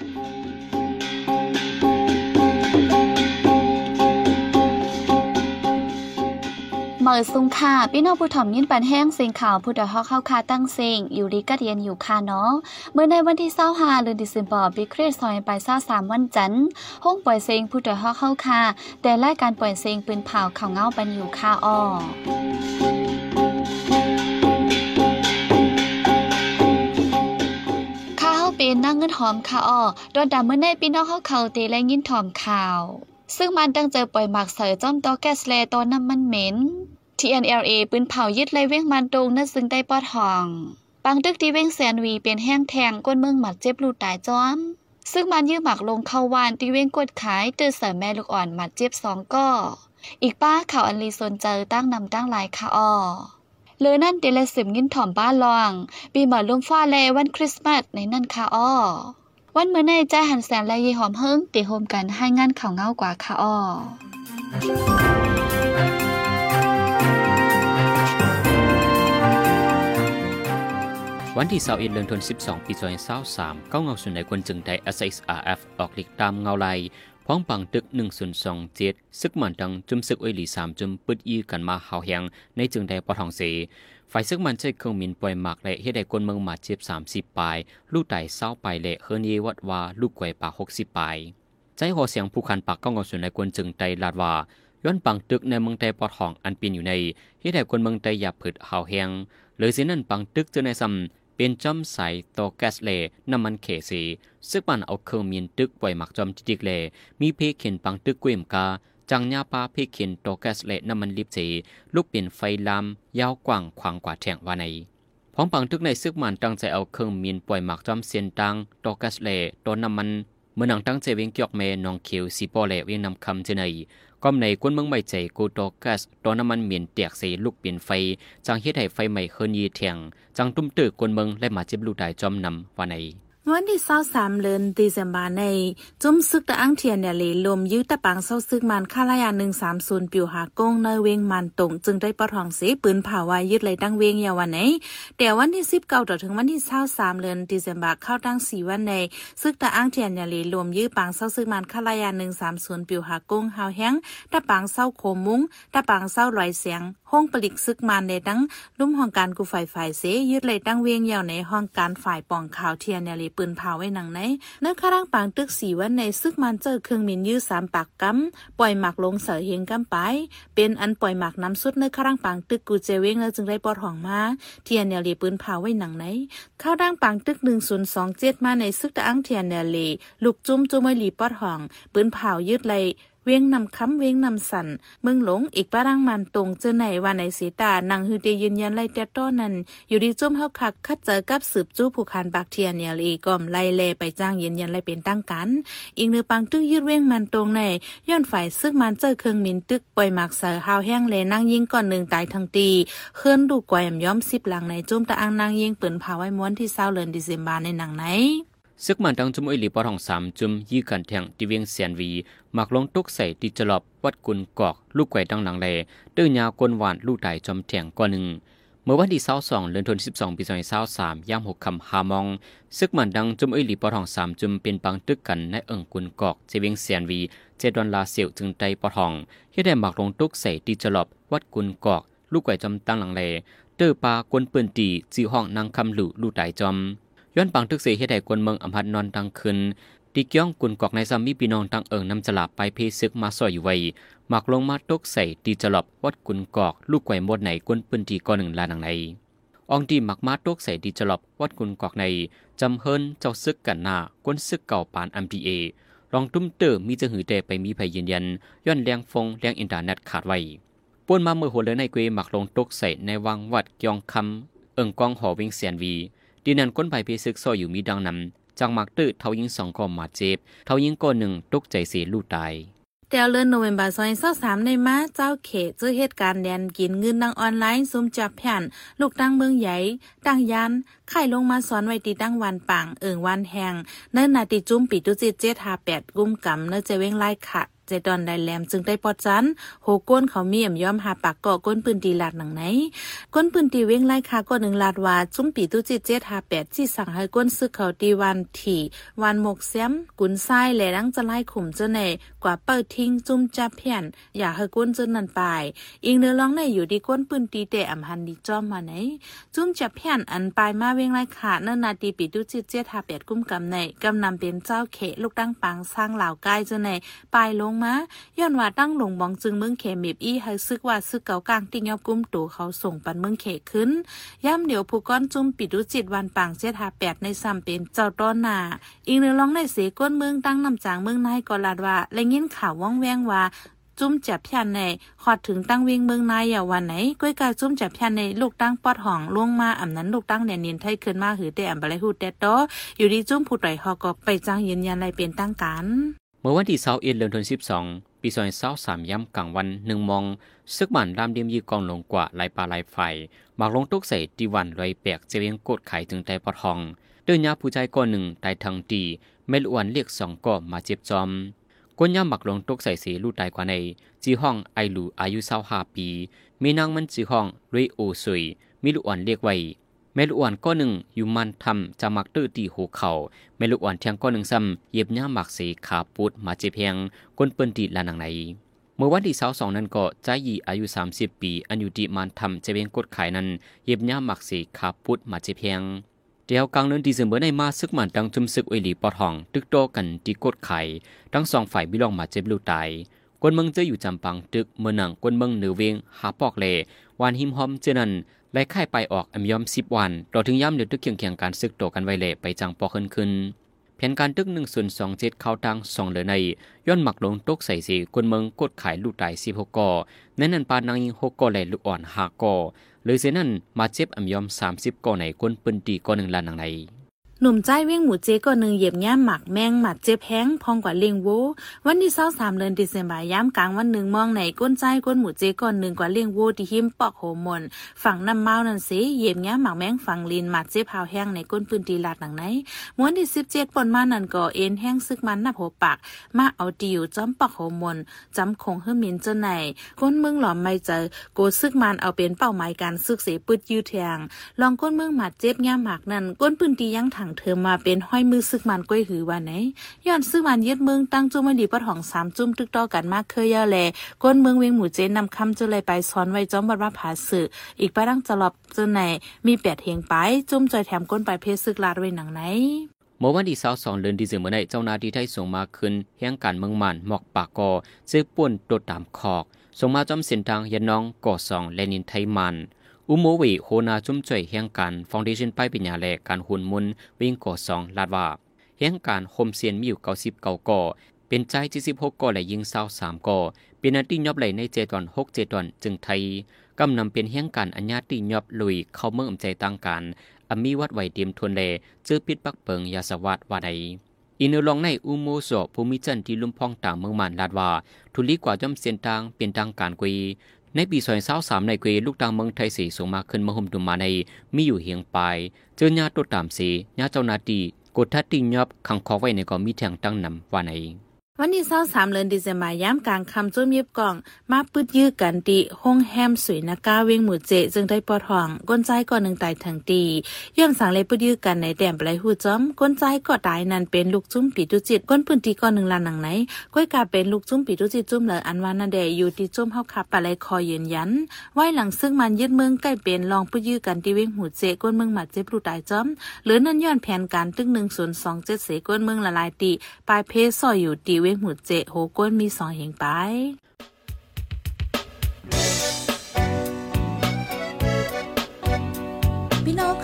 เมื่อสุงค่ะพี่น้องผู้ถ่อมยินปันแห้งเสียงข่าวผู้ดอฮอกเข้าคาตั้งเสียงอยู่ดีก็เรียนอยู่ค่ะเนาะเมื่อในวันที่25เดือนธันวาคมปีคริสต์ศักราช23วันจันทร์ห้องปล่อยเสียงผู้ดอฮอกเข้าคาแต่รายการปล่อยเสียงปืนเผาข่าวเงาปันอยู่ค่ะอ้อ นนั่งเงินหอมค่ะอ้อโดนดาเมื่อในพี่น้องเขาเขาตีและยินถอมข่าว ซึ่งมันตั้งเจอปล่อยหมักเสยจ้อมตอแก๊สเลตัวน้ำมันเหม็น TNLA ปืนเผายึดเลยเว้งมันตรงนั่นซึ่งได้ปอดห้องปังตึกที่เว้งแสนวีเป็นแห้งแทงก้นเมืองหมัดเจ็บลูดตายจอม ซึ่งมันยื้อหมักลงเข้าวานที่เว้งกดขายตื้อเสริมแม่ลูกอ่อนหมัดเจ็บสองก้ออีกป้าข่าวอันลีสนเจอตั้งนำตั้งหลายค่ะอ้อ เลือนั่นเดลสิมยินถ่อมบ้านลองปีหมาลงฟ้าแลวันคริสต์มาสในนั่นค่ะอ้อวันเมื่อในใจหันแสนและยีหอมเฮิงตีโฮมกันให้งานข่าวเงากว่าค่ะอ้อวันที่21เดือนธันวาคมปี2023เก้าเงาส่วนในคนจึงได้ SXRF ออกลีกตามเงาไล พ้องปังตึก1027ซึกมันดังจุมซึกอวยหลี3จุมปึดยีกันมาหาวแหงในจึงได้ปอทองเสฝ่ายซึกมันใช้เครื่องมินปล่อยหมากและเฮ็ดให้คนเมืองมาเจ็บ30ปลาย ลูกไต่เศร้าไปและเฮิรนเยวัดว่าลูกกวยปาก60ปลายใจหอเสียงผู้คันปากก้าเงาส่วนในคนจึงได้ลาดว่าย้อนปังตึกในเมืองไต้ปอทองอันปีนอยู่ในเฮ็ดให้คนเมืองไต้หยับผึดหาวแหงหรือสินั่นปังตึกเจอในซ้ำ เป็นจอมใสโตแกสเลน้ำมันเคสีซึ่งมันเอาเครื่องมีนตึกปล่อยหมักจอมจิกเล มีเพเข็นปังตึกกวยมกาจังญาปาเพเข็นโตแกสเลน้ำมันลิบสีลูกเปลี่ยนไฟลามยาวกว้างขวางกว่าแทงวาในพร้อมปังตึกในซึกมันตั้งใจเอาเครื่องมีนปล่อยหมักจอมเซียนตังโตแกสเลตัวน้ำมันเมื่อนังตั้งใจเวียงเกียกเมนองเขียวสีปอเลเวียงนำคำเจเนย ก้อมในกวนเมืองใหม่ใจกูโตกัสตอนน้ำมันเหมียนเตียกสีลูกเปลี่ยนไฟ จังเฮ็ดให้ไฟใหม่เฮินยีเทียง จังตุ้มตื้อกวนเมืองและมาเจ็บลูกได้จอมนำว่าใน วันที่23เดือนธันวาคมในจุ่มซึกตะอังเทียนเนี่ยเลยลมยื้อตะปังเศร้าซึกมันค่าลายา130ปิวหากงในเวงมันตรงจึงได้ปะทองเสปืนเผาวายึดเลยตั้งเวงยาวันไหนแต่วันที่19ต่อถึงวันที่23เดือนธันวาคมเข้าตั้ง4วันในซึกตะอังเทียนเนี่ยเลยลมยื้อปังเศร้าซึกมันค่าลายา130ปิวหากงหาวแห้งตะปังเศร้าโคมุ้งตะปังเศร้าลอยเสียง ห้องปลิกซึกมันในตั้งลุ่มห้องการกูฝ่ายฝ่ายเสยึดเลยตั้งเวียงยาวในห้องการฝ่ายป่องข่าวเทียนเนี่ยเลยปืนเผาไว้หนังไหนเนื้อข้าร่างปางตึกสีวันในซึกมันเจอเครื่องมินยื้อสามปากกำปล่อยหมักลงเสือเฮงกำไป เป็นอันปล่อยหมักน้ำสุดเนื้อข้าร่างปางตึกกูเจเวงแล้วจึงได้ปอดห่องมาเทียนเนลีปืนเผาไว้หนังไหนข้าวร่างปางตึกหนึ่งศูนย์สองเจ็ดมาในซึกตะอังเทียนเนลีลูกจุ้มจุ้มไว้หลีปอดห่องปืนเผายืดเลย วียงนำคำเวียงนำสันเมืองหลงอีกปารังมันตรงเจอไหนว่าในสีตานางฮือเตยืนยันไล่แต่ต้อนั้น อยู่ดีจุ่มเฮาคักคัดเจอกับสืบจู้ผู้คันบักเทียนเนียลีก่อมไล่เลไปจ้างยืนยันไล่เป็นตั้งกัน อีกเนื้อปังตึกยืดเวียงมันตรงในย้อนฝ่ายซึ่งมันเจอเครื่องมินตึกปล่อยหมักเสือหาวแห้งเลนั่งยิงก่อนหนึ่งตายทั้งตีเคลื่อนดูกวยย้อมสิบหลังในจุ่มตะอังนางยิงปืนพาไว้ม้วนที่เศร้าเลินดิเซมบาในหนังไหน ซึกมันดังจุมอิลีปอทองสามจุมยี่กันแทงที่เวียงเสียนวีมักลงตุกใส่ติจลอบวัดกุนกอก ลูกไก่ดังหลังเลตื้อยาวกลหวานลูกไต่จอมแทงก้อนหนึ่งเมื่อวันที่22เดือนธันวาคมปี2023ย่างหกคำหามอง ซึกมันดังจุมอิลีปอทองสามจุมเป็นปังตึกกันในเอิงกุนกอกเจเวียงเสียนวีเจดอนลาเสียวจึงไตปอทองเฮ็ดได้มักลงตุกใส่ติจลอบวัดกุนกอก ลูกไก่จอมตั้งหลังเลเตอปากวนปืนตีจีห้องนางคำหลุลูกไต่จอม ย้อนปังทึกเสียเฮ็ดให้คนเมืองอำพัดนอนตังขึ้นตีเกี้ยงกุนกอกในซามีพี่น้องตังเอิงนำจลาไปเพซึกมาซอยอยู่ไว้หมักลงมาตกใส่ตีจลบวัดกุนกอก ลูกไก่หมดไหนกวนปืนตีก่อหนึ่งลานังในอองดีหมักมาตกใส่ตีจลบวัดกุนกอกในจำเฮินเจ้าซึกกันหน้ากวนซึกเก่าปานอัมพีเอลองตุ้มเตอร์มีจะหือแต่ไปมีภัยยืนยันย้อนแรงฟงแรงอินเทอร์เน็ตขาดไว้ป่วนมาเมื่อหัวเลยในเกวหมักลงตกใส่ในวังวัดยองคำเอิงกองหอวิงเสียนวี ดีนันก้นไผ่เพซึกซอยอยู่มีดังนำจังมักตื้อเทายิงสองก็มาเจ็บเทายิงก็หนึ่งตกใจเสียลูกตายแต่เลือนโนเวมบาซอยเศร้าสามในมาเจ้าเขตเจอเหตุการณ์แดนกินเงินดังออนไลน์ซุมจับแผ่นลูกตั้งเมืองใหญ่ตั้งยันไข่ลงมาสอนไว้ตีตั้งวันปังเอิงวันแหงเนิ่นนาติจุ้มปีตุจิตเจ็ดหาแปดกุ้มกำเนื้อเจเว้งไล่ขะ เจดอนไดแลมจึงได้ปอดจันโหก้นเขามีอ่ำยอมหาปากเกาะก้นปืนตีลาดหนังไหน ก้นปืนตีเว้งไล่คาก็หนึ่งลาดว่าจุ้มปีตุจิตเจ็ดหาแปดที่สั่งให้ก้นซึกเขาตีวันถี่วันหมกแซมกุนไส้แล่ดังจะไล่ข่มเจ้าในกว่าเปิดทิ้งจุ้มจับเพียนอย่าให้ก้นจนนันไปอีกเนื้อร้องในอยู่ดีก้นปืนตีแต่อ่ำหันดีจอมมาไหนจุ้มจับเพียนอันปลายมาเว้งไล่ขาเนิ่นนาตีปีตุจิตเจ็ดหาแปดกุ้มกำในกำนำเป็นเจ้าเขลูกตั้งปังสร้างเหล่าใกล้เจ้าในปลายลงมาย้อนว่าตั้งหลงบองจึงเมืองเขมีบอี้ให้ซึกว่าซึกเก่ากลางติงยอบกุ้มตูเขาส่งปันเมืองเขขึ้นย่ำเดี๋ยวผู้ก้อนจุ้มปิดุจิตวันปังเจ็ดหาแปดในซ้ำเป็นเจ้าต้นนาอีกหนึ่งร้องในเสก้นเมืองตั้งนำจางเมืองนายกอลาดว่าและยินข่าวว่องแวงว่าจุ้มจับพันในขอดถึงตั้งวิ่งเมืองนายอย่าวันไหนก้อยกาจุ้มจับพันในลูกตั้งปอดห่องล่วงมาอ่ำนั้นลูกตั้งเนี่ยนินไทยขึ้นมาหือแต่อ่ำบะไรหูแต่โตอยู่ดีจุ้มผู้ไตรฮอก็ไปจ้างยืนยันอะไรเป็นตั้งการ เมื่อวันที่21เดือนธันวาคม12ปี2023ย่ำกลางวันหนึ่งมอง ซึกบันรามเดียมยีกองลงกว่าลายปลาลายไฟหมากลงตกใส่ตีวันลอยแปกเจียงกดไข่ถึงใจปอดห้องเดินยาผู้ใจก้อนหนึ่งตายทางตีเมลอวนเรียกสองก่อมาเจ็บจอมก้นย่ำหมักลงตกใส่สีลูกตายกว่าในจีห้องไอหลูอายุเศร้าห้าปี มีนางมันจีห้องเรโอซุยมีลูกอ่อนเรียกไว้ แมลูกอ่อนก็หนึ่งอยู่มันทำจะมักตื้อตีหูเขา่าแมลูอ่อนเทียงก็หนึ่งซ้ำเย็บย่าหมักสีขาปุดมาเจเพียงก้นเปิ้นตีลานังไหนเมื่อวันที่สาวสองนั้นก็ใจหยีอายุ 30 ปีอันอยู่ดีมันทำจะเป็นกดขายนั้น เย็บย่าหมักสีขาปุดมาเจเพียงเดียวกลางเดือนดีเซมอในมาซึกมันดังจุมซึกอวยหลีปอดห้อง ตึกโตกันที่กดไข่ทั้งสองฝ่ายบิลองมาเจ็บลูกตายกวนเมืองเจออยู่จำปังตึกเมื่อนังกวนเมืองเหนือเวงหาปอกเลวานหิมหอมเจนัน และค่ายไปออกอมยอมสิบวันเราถึงย่ำเดือดตึกเคียงเคียงการซึกโตกันไวเละไปจังปอขึ้นขึ้นแผนการตึกหนึ่งส่วนสองเจ็ดเข้าทางสองเหลือในย้อนหมักลงตกใส่สีกวนเมืองกดขายลูกตายสิบหกกอนั้นนันปานางยิงหกกอและลูกอ่อนห้ากอเลยเสนั้นมาเจ็บอมยอมสามสิบกอในกวนปืนตีกอหนึ่งลานนังใน หนุ่มใจเว้งหมูเจก็หนึ่งเหยียบย่ามหมักแมงหมัดเจ็บแห้งพองกว่าเลียงโววันที่เศร้าสามเดือนดิเซมบายย้ำกลางวันหนึ่งมองในก้นใจก้นหมูเจก่อนหนึ่งกว่าเลียงโวที่หิมปอกโหมนฝั่งน้ำเมานั่นสิเหยียบย่ามหมักแมงฝั่งลินหมัดเจ็บพาวแห้งในก้นปืนตีลาดหนังไหนม้วนที่สิบเจ็ดปนมานั่นก็เอ็นแห้งซึกมันนับหัวปากมาเอาดิวจอมปอกโหมนจำคงเฮืมินเจ้าไหนก้นเมืองหลอมไม่เจอโกซึกมันเอาเป็นเป้าหมายการซึกเสปืดยืดแทงลองก้นเมืองหมัดเจ็บย่ามหมักนั่นก้นปืนตียังถังเธอมาเป็นห้อยมือซึกมันก้อยหือว่าไหนย้อนซึกมันยึดเมืองตั้งจุ้มไม่ดีปะทองสามจุ้มตึกต่อกันมากเคยเยาแลก้นเมืองเวียงหมู่เจนนำคำจุเลยไปซ้อนไว้จอมบัดว่าผาสื่ออีกปะดังจะหลบจนไหนมีแปดเฮงไปจุ้มจอยแถมก้นไปเพศซึกลาดไว้หนังไหนเมื่อวันที่สองเดือนดีเซลเมื่อในเจ้าหน้าที่ไทยส่งมาคืนแห่งการเมืองมันหมอกปากกอซึกป่วนโดตามคอกส่งมาจอมเส้นทางยันน้องก่อสองและนินไทยมัน อุโมวีโฮนาจุ้มจ่วยแห่งการฟองเดชันไปเป็นยาแลกการหุ่นมุนวิ่งก่อสองลาดว่าแห่งการโฮมเซียนมีอยู่เก้าสิบเก้าก่อเป็นใจที่สิบหกก่อและยิงเศร้าสามก่อเป็นอันที่ยอบไหลในเจตอนหกเจตอนจึงไทยกำนำเป็นแห่งการอัญญาติยอบลุยเข้าเมืองอำใจต่างการอมีวัดไหวเตรียมทวนเลเจอพิษปักเปิงยาสวัสดว่าใดอินลองในอุโมโซภูมิจันที่ลุ่มพองต่างเมืองมันลาดว่าทุลีกว่าย่อมเส้นทางเป็นทางการกุย ในปีซอยเศร้าสามในกุยลูกตางเมืองไทยสีส่งมาขึ้นมาห่มดุมมาในมีอยู่เฮียงปลายเจอญาติตัวตามสีญาเจ้านาตีกดทัดติงยอบขังคอไว้ในกอมีแทงตั้งนำว่าใน วันที่เศร้าสามเดือนดิเซมายามกลางคำจุ้มยิบกล่อง มาปึดยื้อกันตีห้องแฮมสวยนาก้าเวงหมู่เจ จึงได้ปอทอง ก้นใจก่อนหนึ่งตายทังตีย้อนสังเลยปึดยื้อกันในแดมปลายหูจอม ก้นใจก็ตายนั่นเป็นลูกจุ้มปีตุจิต ก้นปืนตีก่อนหนึ่งลานหนังไหนก้อยกาเป็นลูกจุ้มปีตุจิตจุ้มเหลออันวานาเดอยู่ที่จุ้มเฮาขับปลายคอยืนยันไหวหลังซึ่งมันยึดเมืองใกล้เป็นลองปึดยื้อกันที่เวงหมูเจก้นเมืองหมัดเจ็บลูกตายจอมหรือนั่นย้อนแผนการตึกหนึ่งศูนย์สองเจ็ดเสก้นเมืองละลายตีปลายเพซอยอยู่ตีเวงหมู่เจโฮก้นมีสองเหงไป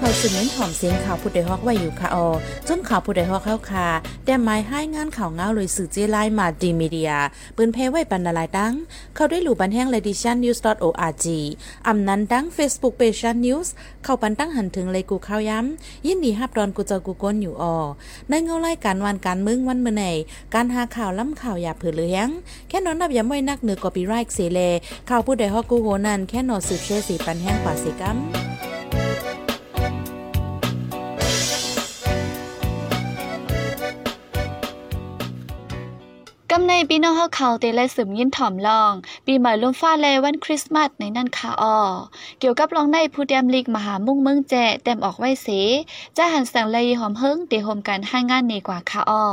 เขาสืบเน้นหอมเสียงข่าวผู้ใดฮอกไว้อยู่ค่ะออจมข่าวผู้ใดฮอกเข้าค่ะแต่หมายให้งานข่าวเงาเลยสื่อเจไลมาดีมีเดียปืนเพไว้ปันนาลายตั้งเข้าได้หลู่บันแห้ง ledition news org อำนั้นตั้ง Facebook page news เข้าปันตั้งหันถึงเลยกูข้าวย้ำยินดีฮับดอนกูเจอกูก้นอยู่ออในเงาไล่การวันการมึงวันเมื่อไหนการหาข่าวล้ำข่าวอย่าเผือเลี้ยงแค่นอนนับย้ำไว้นักเหนือกอปีไรค์เสเลข่าวผู้ใดฮอกกูโหนันแค่นอสืบเชื่อสีปันแห้งกว่าสิกัม กำในปีน้องเฮาเขาเตและสืมยินถ่อมลอง ปีใหม่ลมฟ้าแลวันคริสต์มาสในนั่นค่ะอ้อเกี่ยวกับลองในผู้เตรียมลีกมหามุ่งเมืองแจเต็มออกไว้เสจะหันแสงเลยหอมเฮิงเตโฮมกันให้งานนี้กว่าค่ะอ้อ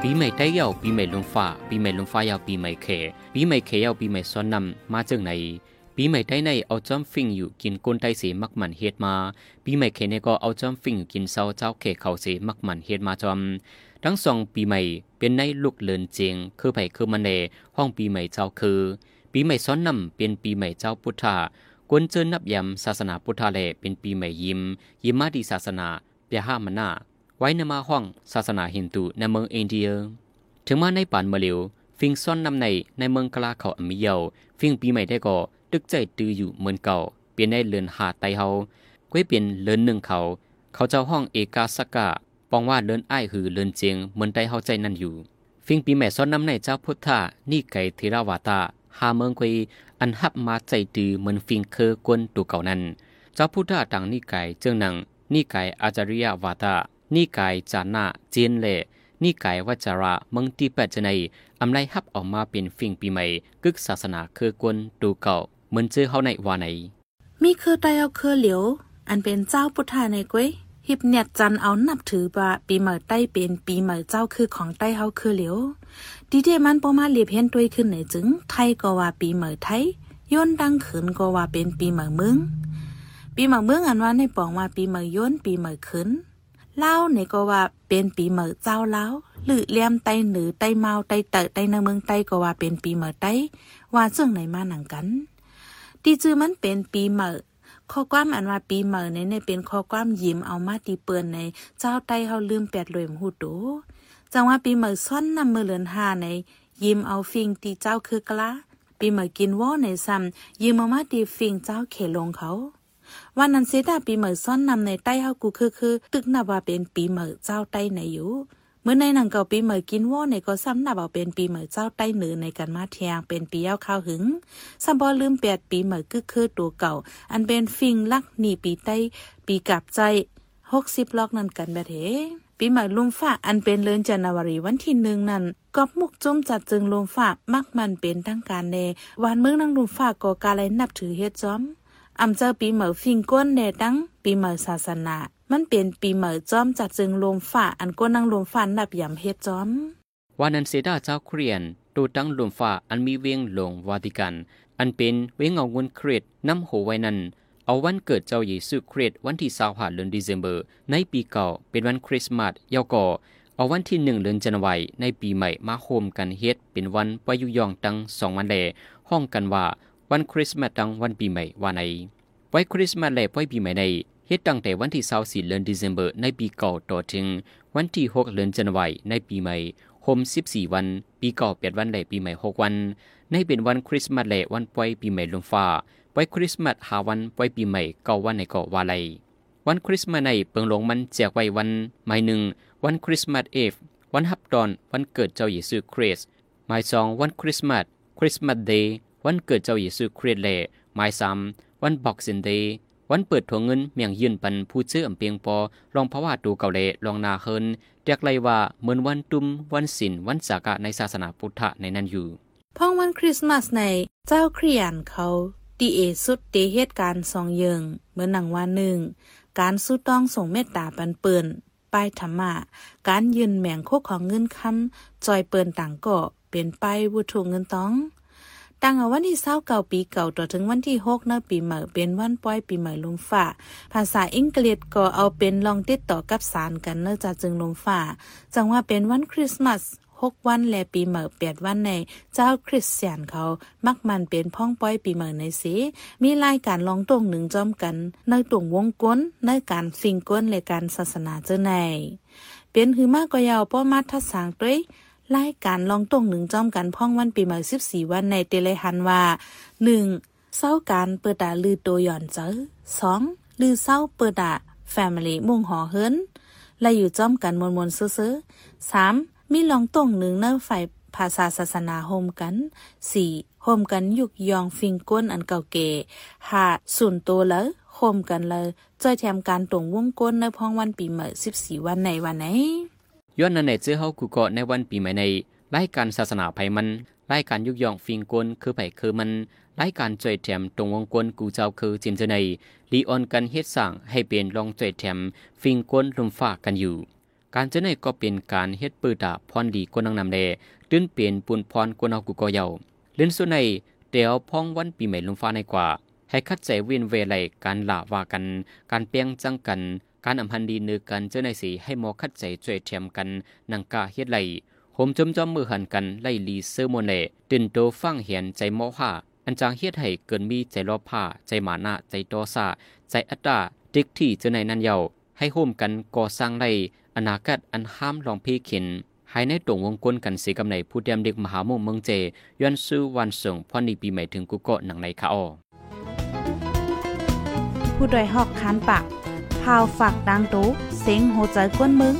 ปีใหม่ไต้เยาปีใหม่ลมฟ้าปีใหม่ลมฟ้ายาวปีใหม่เคปีใหม่เคยาวปีใหม่ซ้อนนำมาจากไหน ปีใหม่ไต้ในเอาจอมฟิงอยู่กินก้นไต้เสมักมันเฮ็ดมา ปีใหม่เคเนี่ก็เอาจอมฟิงอยู่กินเซาเจ้าเคเขาเสมักมันเฮ็ดมาจอม ทั้งสองปีใหม่เป็นในลูกเลินเจียงคือไผ่คือมันเนห้องปีใหม่เจ้าคือ ปีใหม่ซ้อนนำเป็นปีใหม่เจ้าพุทธากวนเจอนับยำศาสนาพุทธาแลเป็นปีใหม่ยิมยิมมาดีศาสนาเปียห้ามันนาไว้นมาห้องศาสนาฮินดูในเมืองอินเดีย ถึงมาในป่านมาเร็วฟิงซ่อนนำในในเมืองกลาเขาอมิเยาฟิงปีใหม่ได้ก็ ตึกใจตืออยู่เหมือนเก่า เปลี่ยนได้เลือนหาไตเฮาก้วยเปลี่ยนเลือนหนึ่งเขา เขาเจ้าห้องเอกาสกะปองว่าเลือนอ้ายหือเลือนเจียงเหมือนไตเฮาใจนั่นอยู่ ฟิงปีใหม่ซ่อนน้ำในเจ้าพุทธานี่ไก่เทราวาตาหาเมืองกวยอันหับมาใจตือเหมือนฟิงเคอกวนตัวเก่านั้น เจ้าพุทธาต่างนี่ไก่เจิงหนังนี่ไก่อาจาริยวาตานี่ไกายจานาเจียนเล่นี่ไกายวัจระมังตีแปดจะในอำไลฮับออกมาเป็นฟิงปีใหม่กึกศาสนาคือกวนดูเก่า เหมือนเจอเขาในวาไหนมีคือไตเอาคือเหลียว อันเป็นเจ้าพุทธาในก้วยฮิบเนียดจันเอานับถือว่าปีใหม่ใต้เป็นปีใหม่เจ้าคือของใต้เฮาคือเหลียวดีเดมันปอมาเลียบเห็นด้วยขึ้นไหนจึง ไทยก็ว่าปีใหม่ไทยย้นดังขืนก็ว่าเป็นปีใหม่เมืองปีใหม่เมืองอันว่าในปองว่าปีใหม่ย้นปีใหม่ขืนเล่าในก็ว่าเป็นปีเหมอเจ้าเล้าหรือเลี่ยมไตหรือไตเมาไตเตอไตในเมืองไตก็ว่าเป็นปีเหมอไตว่าเจื่งไหนมาหนังกัน ตีจือมันเป็นปีเหมอข้อความอันว่าปีเหมอในในเป็นข้อความยิ้มเอามาตีเปือนในเจ้าไตเฮาลืมแปดรวยมหูดูจังว่าปีเหมอซ่อนนำมือเลือนหาใน ยิ้มเอาฟิงตีเจ้าคือกละปีเหมอกินว่อในซ้ำยิ้มเอามาตีฟิงเจ้าเขลงเขาวันนั้นเสดาปีเหมอซ่อนนำในใต้เฮากูคือคือ ตึกนับว่าเป็นปีเหมอเจ้าใต้ไหนอยู่ เมื่อในหนังเก่าปีเหมอกินว่ในก็ซ้ำหนับเอาเป็นปีเหมอเจ้าใต้เหนือในการมาเทียงเป็นปีเย้าข้าวหึงซัมบอลืมแปดปีเหมอคือคือตัวเก่า อันเป็นฟิงลักหนีปีใต้ปีกับใจหกสิบล็อกนั่นกันแบบเฮปีใหม่ลุมฟ้าอันเป็นเลือนจันวารีวันที่หนึ่งนั้นกอบมุกจุ้มจัดจึงลุมฟ้ามักมันเป็นทั้งการเนวันเมืองนั่งลุมฟ้าก็กาเลยนับถือเฮ็ดจอม อำเจอปีเหมอฟิงก้นแดดังปีเหมอศาสนามันเป็นปีเหมอจอมจัดจึงลมฝ่าอันก้นนั่งลมฝ่านับยำเฮ็ดจอมวันนั้นเสดาเจ้าเครียนตูตั้งลมฝ่าอันมีเวียงหลงวาติกัน อันเป็นเวงเอาเงินเครดน้ำโหไว้นั้นเอาวันเกิดเจ้าเยซูคริสต์วันที่สาวหาเดือนเดซเบอร์ในปีเก่าเป็นวันคริสต์มาสยาวก่อเอาวันที่หนึ่งเดือนจันวายในปีใหม่มาโฮมกันเฮ็ดเป็นวันปยุยองตั้งสองวันแลห้องกันว่า วันคริสต์มาสตั้งวันปีใหม่ว่าไหนไว้คริสต์มาสและไว้ปีใหม่ในเฮ็ดตั้งแต่วันที่24เดือนธันวาคมในปีเก่าต่อถึง วันที่6เดือนจันวาคมในปีใหม่โฮม14 วัน ปีเก่า8วันและปีใหม่ 6 วัน ในเป็นวันคริสต์มาสและวันปล่อยปีใหม่ลงฟ้าไว้คริสต์มาส5วันปล่อยปีใหม่เก่าวันในเก่าว่าไลวันคริสต์มาสในเปิงหลงมันแจกไว้วันหมายหนึ่งวันคริสต์มาสเอฟ วันฮับดอน วันเกิดเจ้าเยซูคริสต์หมายสองวันคริสต์มาสคริสต์มาสเดย์ วันเกิดเจ้าเยซูคริสต์และหมายสามวันบอกสินเดย์วันเปิดถัวเงินเมียงยืนปันผู้เชื่ออำเปียงปอลองพระวาดูเก่าเลลองนาเฮินเรียกเลยว่าเหมือนวันตุมวันศิลวันสากะในศาสนาพุทธในนั้นอยู่พ้องวันคริสต์มาสในเจ้าครียนเขาดีเอสุดเตเหตุการณ์สองเยิงเหมือนหนังวันหนึ่ง การสู้ต้องส่งเมตตาปันเปิ่นป้ายธรรมะการยืนแมงโคกของเงินคำจอยเปิ่นต่างเก็เป็นไปวุถุเงินต้อง ตั้งวันที่เศร้าเก่าปีเก่าต่อถึงวันที่หกเนปีใหม่เป็นวันป้อยปีใหม่ลมฝ่า ภาษาอังกฤษก็เอาเป็นลองติดต่อกับสารกันเนื่องจากจึงลมฝ่า จังว่าเป็นวันคริสต์มาสหกวันและปีใหม่แปดวันในเจ้าคริสเตียนเขามักมันเป็นพ้องป้อยปีใหม่ในสีมีรายการลองตรงหนึ่งจอมกันในตรงวงก้นในการฟิงก้นและการศาสนาเจ้าในเป็นหือมากก็ยาวป้อมัดทัศสางด้วย รายการลองตรงหนึ่งจอมกันพ่องวันปีใหม่สิบสี่วันในเตเลหันว่าหนึ่งเศร้าการเปิดดาลือตัวหย่อนเจอสองลือเศร้าเปิดดาแฟมิลี่มุ่งหอเฮิรนและอยู่จอมกันมวลมวลซื้อสามมีลองตรงหนึ่งเนื้อฝ่ายภาษาศาสนาโฮมกันสี่โฮมกันยุกยองฟิงก้นอันเก่าเก๋ห้าส่วนตัวแล้วโคมกันเลยจ้อยแถมการตรงวงกลในพ้องวันปีใหม่14 วันในวันไหน ย้อนนั้นในเจ้าเฮากูเกาะในวันปีใหม่ในรายการศาสนาไผมันรายการยุกย่องฟิงกลคือไผคือมันรายการจ่อยแถมตรงวงกลกูเจ้าคือจินเจในลีออนกันเฮ็ดสร้างให้เป็นรองจ่อยแถมฟิงกลลมฟ้ากันอยู่ การเจในก็เป็นการเฮ็ดปืดาพรดีกวนนางนำแลตื้นเปลี่ยนปุนพรกวนเอากูก็เยาเล่นส่วนในเตียวพ้องวันปีใหม่ลมฟ้าในกว่า ให้คัดใจเวียนเวไลการละว่ากัน การเปียงจังกัน การอำพันดีนือกันเจ้าในสีให้หมอคัดใจจ่วยเทียมกันนังกาเฮ็ดไหลโหมจมจอมมือหันกันไล่ลีเซอร์โมเลตินโตฟังเหียนใจหมอห่าอันจางเฮ็ดให้เกินมีใจรอบผ้าใจหมานะใจตอซาใจอัตตาดิกที่เจ้าในนั้นเยาให้โฮมกันก่อสร้างได้อนาคตอันห้ามลองพี่ขินภายในตรงวงกลกันสีกำในผู้เดียมเด็กมหามงเมืองเจย้อนซื้อวันส่งพ่อนีปีใหม่ถึงกุเกะหนังในคาออผู้ดยหอกคานปาก พาวฝากดังตู้เซ็งโหใจกวนมึง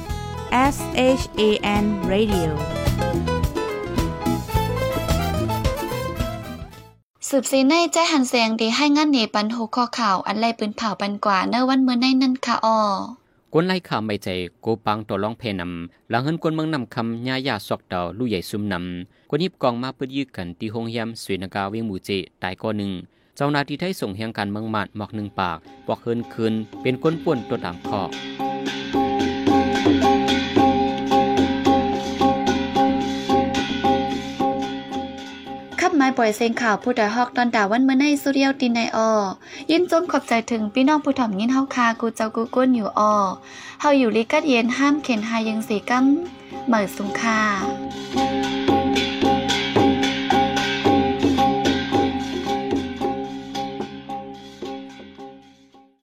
S H A N Radio สืบซีในใจหันเสียงดีให้งานเหนปันหูข้อข่าว อันไรปืนเผาปันกว่าเนวันเมื่อในนั่นค่ะออกวนไล่ข่าวไม่ใจโกปังตัวร้องเพนำหลังเฮินกวนเมืองนำคำญาญาซอกดาวลู่ใหญ่ซุ่มนำกวนยิบกองมาเพื่อยื้อกันที่โฮงยำสวยนากาเวียงหมูเจตายก้อหนึ่ง เจ้าหน้าที่ไทยส่งเฮียงการเมืองมาดหมอกหนึ่งปากบอกเฮินคืนเป็นก้นป่วนตัวตามคอขับไม้ปล่อยเสียงข่าวผู้ใดฮอกตอนดาวันเมื่อในสุเรียวตินในออยินจมขอบใจถึงพี่น้องผู้ถ่อมยินเฮาคากูเจ้ากูก้นอยู่ออเฮาอยู่ลิกัดเย็นห้ามเข็นหายังสีกั้มเหมิดสุงคา